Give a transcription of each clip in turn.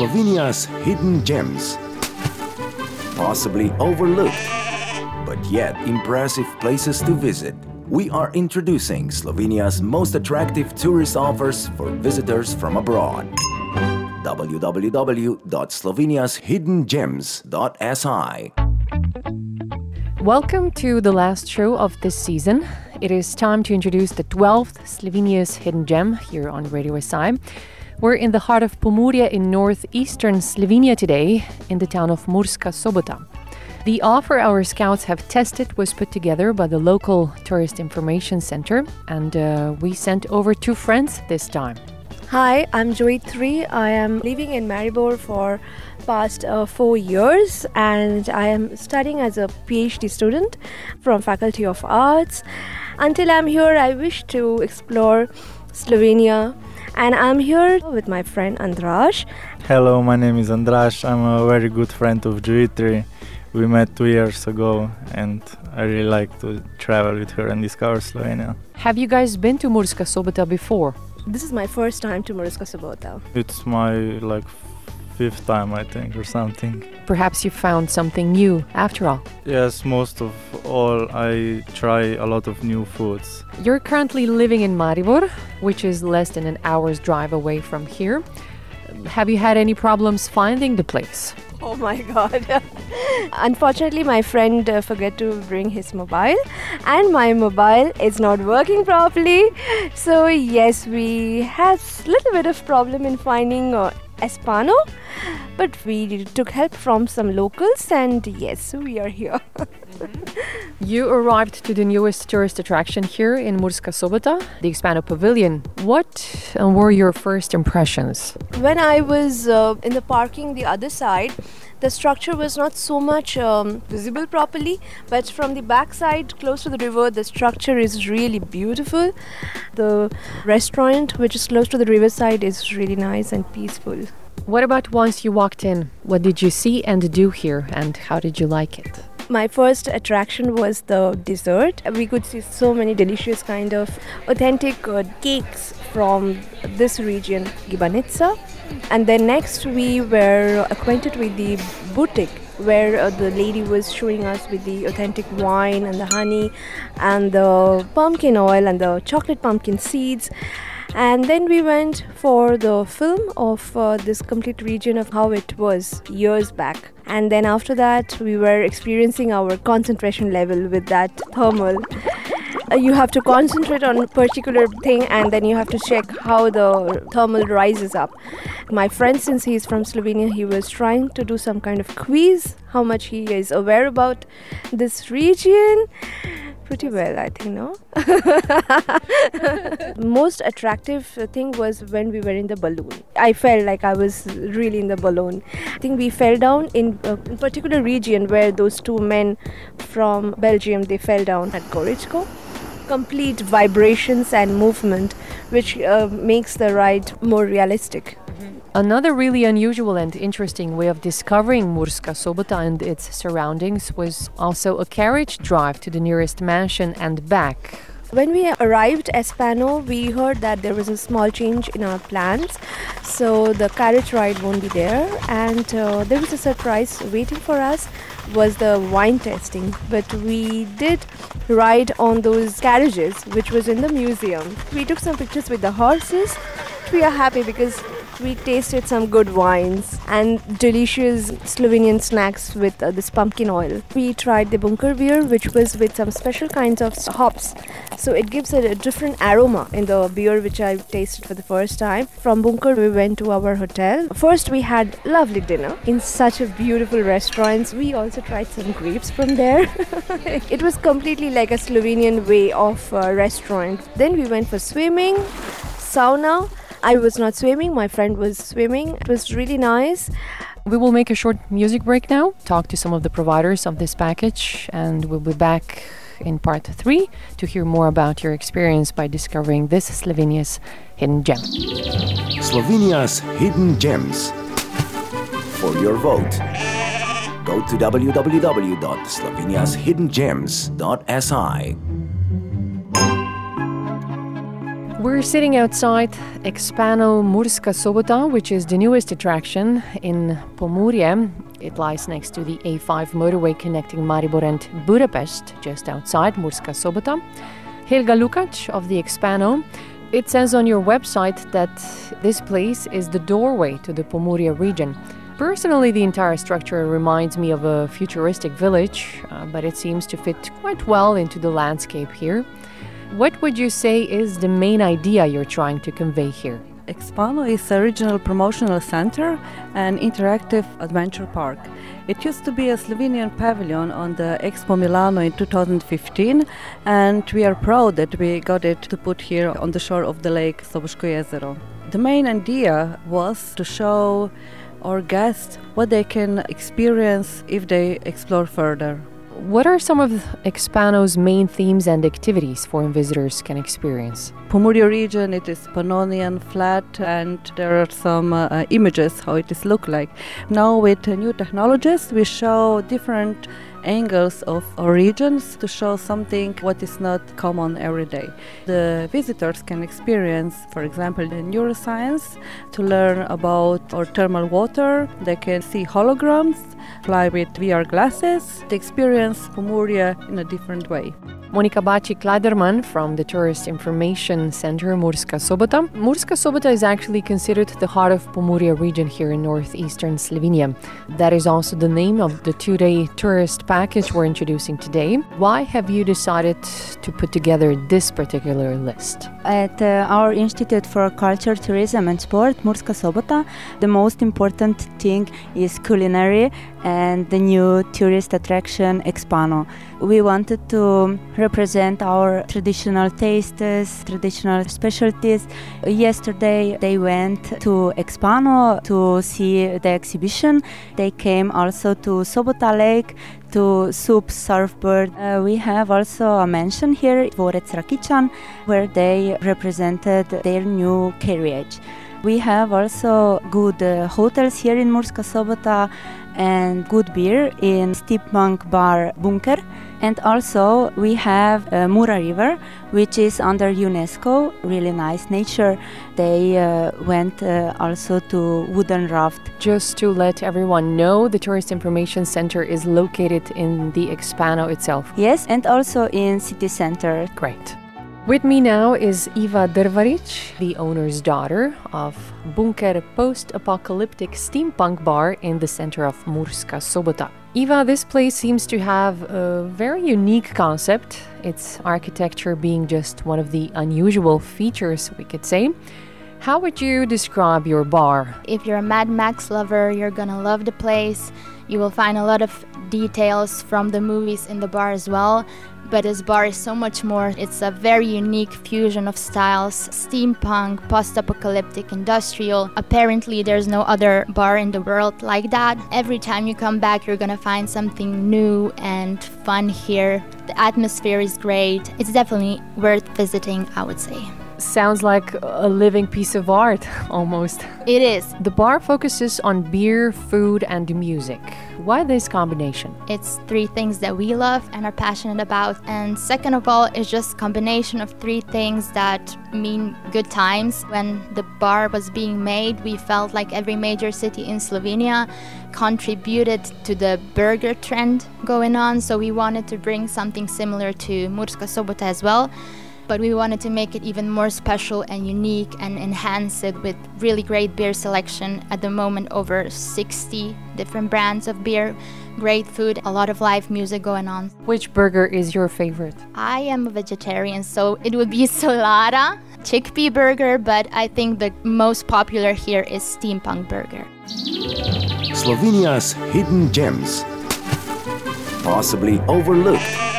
Slovenia's hidden gems. Possibly overlooked, but yet impressive places to visit. We are introducing Slovenia's most attractive tourist offers for visitors from abroad. www.sloveniashiddengems.si Welcome to the last show of this season. It is time to introduce the 12th Slovenia's Hidden Gem here on Radio SI. We're in the heart of Pomurje in northeastern Slovenia today, in the town of Murska Sobota. The offer our scouts have tested was put together by the local Tourist Information Center, and uh, we sent over two friends this time. Hi, I'm Joyitri. I am living in Maribor for past uh, four years and I am studying as a PhD student from Faculty of Arts. Until I'm here, I wish to explore Slovenia and I'm here with my friend Andraž. Hello, my name is Andraž. I'm a very good friend of Joyitri. We met two years ago, and I really like to travel with her and discover Slovenia. Have you guys been to Murska Sobota before? This is my first time to Murska Sobota. It's my like fifth time, I think, or something. Perhaps you found something new after all. Yes, most of all, I try a lot of new foods. You're currently living in Maribor, which is less than an hour's drive away from here. Have you had any problems finding the place? Oh my god. Unfortunately, my friend uh, forgot to bring his mobile and my mobile is not working properly. So, yes, we had a little bit of problem in finding uh, Expano, but we took help from some locals and yes, we are here. You arrived to the newest tourist attraction here in Murska Sobota, the Expano Pavilion. What uh, were your first impressions? when I was uh, in the parking the other side, the structure was not so much um, visible properly, but from the back side, close to the river, the structure is really beautiful. The restaurant, which is close to the riverside, is really nice and peaceful. What about once you walked in? What did you see and do here, and how did you like it? My first attraction was the dessert. We could see so many delicious kind of authentic uh, cakes from this region, Gibanica. And then next we were acquainted with the boutique where uh, the lady was showing us with the authentic wine and the honey and the pumpkin oil and the chocolate pumpkin seeds. And then we went for the film of uh, this complete region of how it was years back. And then after that, we were experiencing our concentration level with that thermal. Uh, you have to concentrate on a particular thing and then you have to check how the thermal rises up. My friend, since he's from Slovenia, he was trying to do some kind of quiz, how much he is aware about this region. Pretty well, I think, no? Most attractive thing was when we were in the balloon. I felt like I was really in the balloon. I think we fell down in a particular region where those two men from Belgium they fell down at Goričko. Complete vibrations and movement, which uh, makes the ride more realistic. Another really unusual and interesting way of discovering Murska Sobota and its surroundings was also a carriage drive to the nearest mansion and back. When we arrived at Expano, we heard that there was a small change in our plans, so the carriage ride won't be there. And uh, there was a surprise waiting for us was the wine tasting. But we did ride on those carriages, which was in the museum. We took some pictures with the horses. We are happy because we tasted some good wines and delicious Slovenian snacks with uh, this pumpkin oil. We tried the bunker beer, which was with some special kinds of hops. So it gives a, a different aroma in the beer, which I tasted for the first time. From bunker, we went to our hotel. First, we had lovely dinner in such a beautiful restaurant. We also tried some grapes from there. it was completely like a Slovenian way of uh, restaurant. Then we went for swimming, sauna. I was not swimming, my friend was swimming. It was really nice. We will make a short music break now, talk to some of the providers of this package, and we'll be back in part three to hear more about your experience by discovering this Slovenia's hidden gem. Slovenia's hidden gems. For your vote, go to www.sloveniashiddengems.si. We're sitting outside Expano Murska Sobota, which is the newest attraction in Pomurje. It lies next to the A5 motorway connecting Maribor and Budapest, just outside Murska Sobota. Helga Lukac of the Expano. It says on your website that this place is the doorway to the Pomurje region. Personally, the entire structure reminds me of a futuristic village, uh, but it seems to fit quite well into the landscape here. What would you say is the main idea you're trying to convey here? Expano is a regional promotional center and interactive adventure park. It used to be a Slovenian pavilion on the Expo Milano in 2015, and we are proud that we got it to put here on the shore of the lake Soboško jezero. The main idea was to show our guests what they can experience if they explore further. What are some of Expano's main themes and activities foreign visitors can experience? Pomurje region, it is Pannonian flat, and there are some uh, images how it is look like. Now with uh, new technologies, we show different angles of origins to show something what is not common every day. The visitors can experience, for example, the neuroscience to learn about our thermal water. They can see holograms, fly with VR glasses, to experience Pomurje in a different way. Monika Baci Kleiderman from the Tourist Information Center Murska Sobota. Murska Sobota is actually considered the heart of Pomurje region here in northeastern Slovenia. That is also the name of the two day tourist package we're introducing today. Why have you decided to put together this particular list? At uh, our Institute for Culture, Tourism and Sport, Murska Sobota, the most important thing is culinary and the new tourist attraction Expano. We wanted to represent our traditional tastes, traditional specialties. Yesterday they went to Expano to see the exhibition. They came also to Sobota Lake to Soup Surfboard. Uh, we have also a mention here, Dvorec Rakičan, where they represented their new carriage. We have also good uh, hotels here in Murska Sobota and good beer in Steampunk Bar Bunker. And also we have uh, Mura River, which is under UNESCO, really nice nature. They uh, went uh, also to wooden raft. Just to let everyone know, the Tourist Information Center is located in the Expano itself. Yes, and also in city center. Great. With me now is Iva Drvaric, the owner's daughter of Bunker Post Apocalyptic Steampunk Bar in the center of Murska Sobota. Iva, this place seems to have a very unique concept, its architecture being just one of the unusual features, we could say. How would you describe your bar? If you're a Mad Max lover, you're gonna love the place. You will find a lot of details from the movies in the bar as well. But this bar is so much more. It's a very unique fusion of styles steampunk, post apocalyptic, industrial. Apparently, there's no other bar in the world like that. Every time you come back, you're gonna find something new and fun here. The atmosphere is great. It's definitely worth visiting, I would say. Sounds like a living piece of art, almost. It is. The bar focuses on beer, food, and music. Why this combination? It's three things that we love and are passionate about. And second of all, it's just combination of three things that mean good times. When the bar was being made, we felt like every major city in Slovenia contributed to the burger trend going on. So we wanted to bring something similar to Murska Sobota as well but we wanted to make it even more special and unique and enhance it with really great beer selection. At the moment, over 60 different brands of beer, great food, a lot of live music going on. Which burger is your favorite? I am a vegetarian, so it would be Solada chickpea burger, but I think the most popular here is steampunk burger. Slovenia's hidden gems, possibly overlooked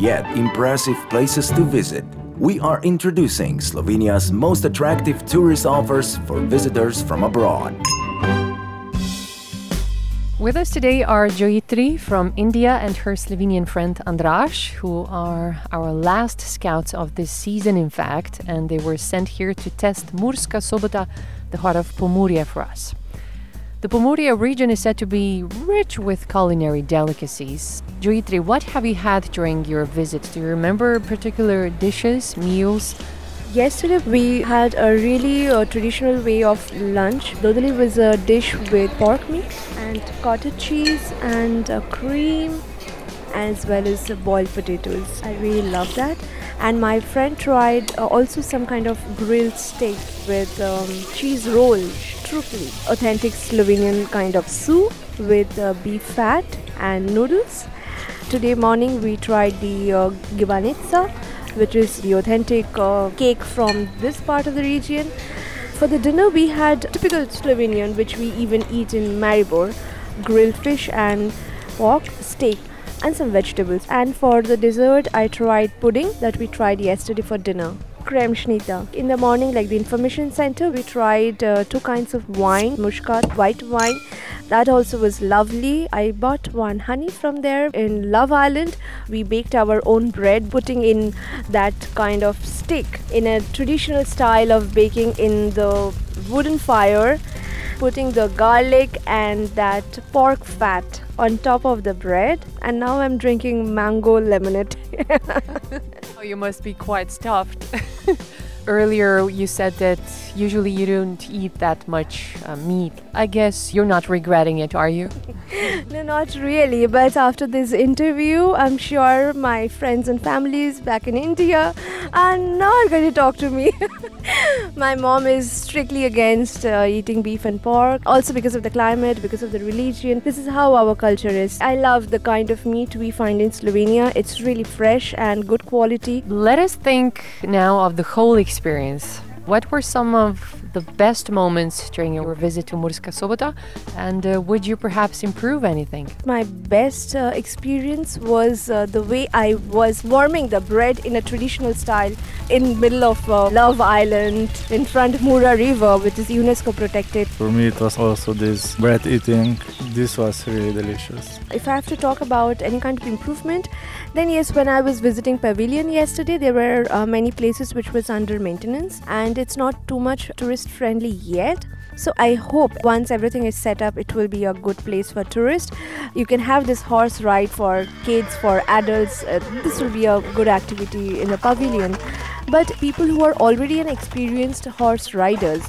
yet impressive places to visit. We are introducing Slovenia's most attractive tourist offers for visitors from abroad. With us today are Joyitri from India and her Slovenian friend Andraž, who are our last scouts of this season, in fact, and they were sent here to test Murska Sobota, the heart of Pomurje, for us. The Pomurje region is said to be rich with culinary delicacies. Joyitri, what have you had during your visit? Do you remember particular dishes, meals? Yesterday we had a really uh, traditional way of lunch. Dodoli was a dish with pork meat and cottage cheese and uh, cream as well as boiled potatoes. I really love that. And my friend tried uh, also some kind of grilled steak with um, cheese roll, authentic Slovenian kind of soup with uh, beef fat and noodles. Today morning we tried the uh, gibanica, which is the authentic uh, cake from this part of the region. For the dinner we had typical Slovenian, which we even eat in Maribor, grilled fish and pork steak and some vegetables. And for the dessert, I tried pudding that we tried yesterday for dinner. In the morning, like the information center, we tried uh, two kinds of wine, Muscat, white wine. That also was lovely. I bought one honey from there in Love Island. We baked our own bread, putting in that kind of stick in a traditional style of baking in the wooden fire, putting the garlic and that pork fat on top of the bread. And now I'm drinking mango lemonade. Oh, you must be quite stuffed. Earlier, you said that usually you don't eat that much uh, meat. I guess you're not regretting it, are you? no, not really. But after this interview, I'm sure my friends and families back in India are not going to talk to me. My mom is strictly against uh, eating beef and pork, also because of the climate, because of the religion. This is how our culture is. I love the kind of meat we find in Slovenia. It's really fresh and good quality. Let us think now of the whole experience. What were some of the best moments during your visit to Murska Sobota, and uh, would you perhaps improve anything? My best uh, experience was uh, the way I was warming the bread in a traditional style in middle of uh, Love Island in front of Mura River, which is UNESCO protected. For me, it was also this bread eating. This was really delicious. If I have to talk about any kind of improvement, then yes, when I was visiting Pavilion yesterday, there were uh, many places which was under maintenance, and it's not too much tourist friendly yet. So I hope once everything is set up, it will be a good place for tourists. You can have this horse ride for kids, for adults. Uh, this will be a good activity in the pavilion. But people who are already an experienced horse riders,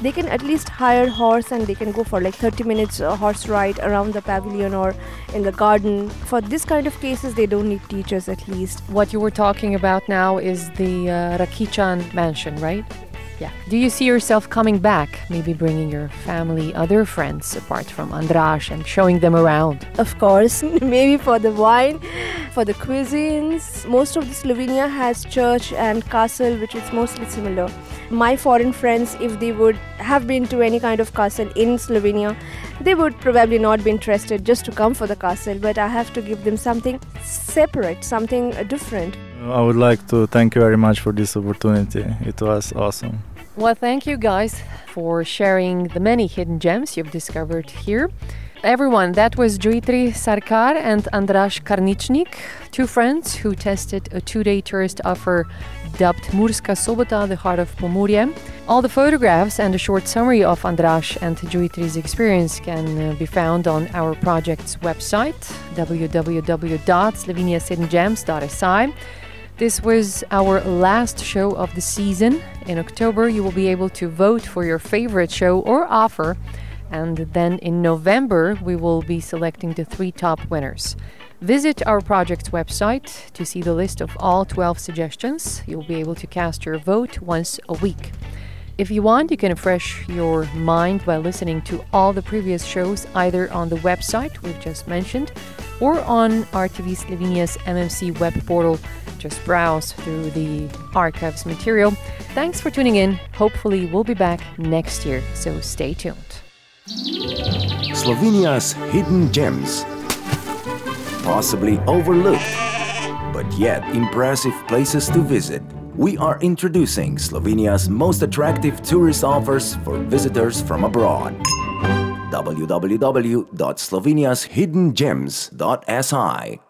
they can at least hire horse and they can go for like 30 minutes uh, horse ride around the pavilion or in the garden. For this kind of cases, they don't need teachers at least. What you were talking about now is the uh, Rakičan mansion, right? Yeah. Do you see yourself coming back, maybe bringing your family, other friends, apart from Andraž, and showing them around? Of course, maybe for the wine, for the cuisines. Most of the Slovenia has church and castle, which is mostly similar. My foreign friends, if they would have been to any kind of castle in Slovenia, they would probably not be interested just to come for the castle. But I have to give them something separate, something different. I would like to thank you very much for this opportunity. It was awesome. Well, thank you guys for sharing the many hidden gems you've discovered here. Everyone, that was Joyitri Sarkar and Andraž Karničnik, two friends who tested a two day tourist offer dubbed Murska Sobota, the heart of Pomurje. All the photographs and a short summary of Andraž and Joyitri's experience can uh, be found on our project's website, www.sloveniashiddengems.si. This was our last show of the season. In October, you will be able to vote for your favorite show or offer, and then in November, we will be selecting the three top winners. Visit our project's website to see the list of all 12 suggestions. You'll be able to cast your vote once a week. If you want, you can refresh your mind by listening to all the previous shows either on the website we've just mentioned or on RTV Slovenia's MMC web portal. Just browse through the archives material. Thanks for tuning in. Hopefully, we'll be back next year, so stay tuned. Slovenia's hidden gems. Possibly overlooked, but yet impressive places to visit. We are introducing Slovenia's most attractive tourist offers for visitors from abroad. www.sloveniashiddengems.si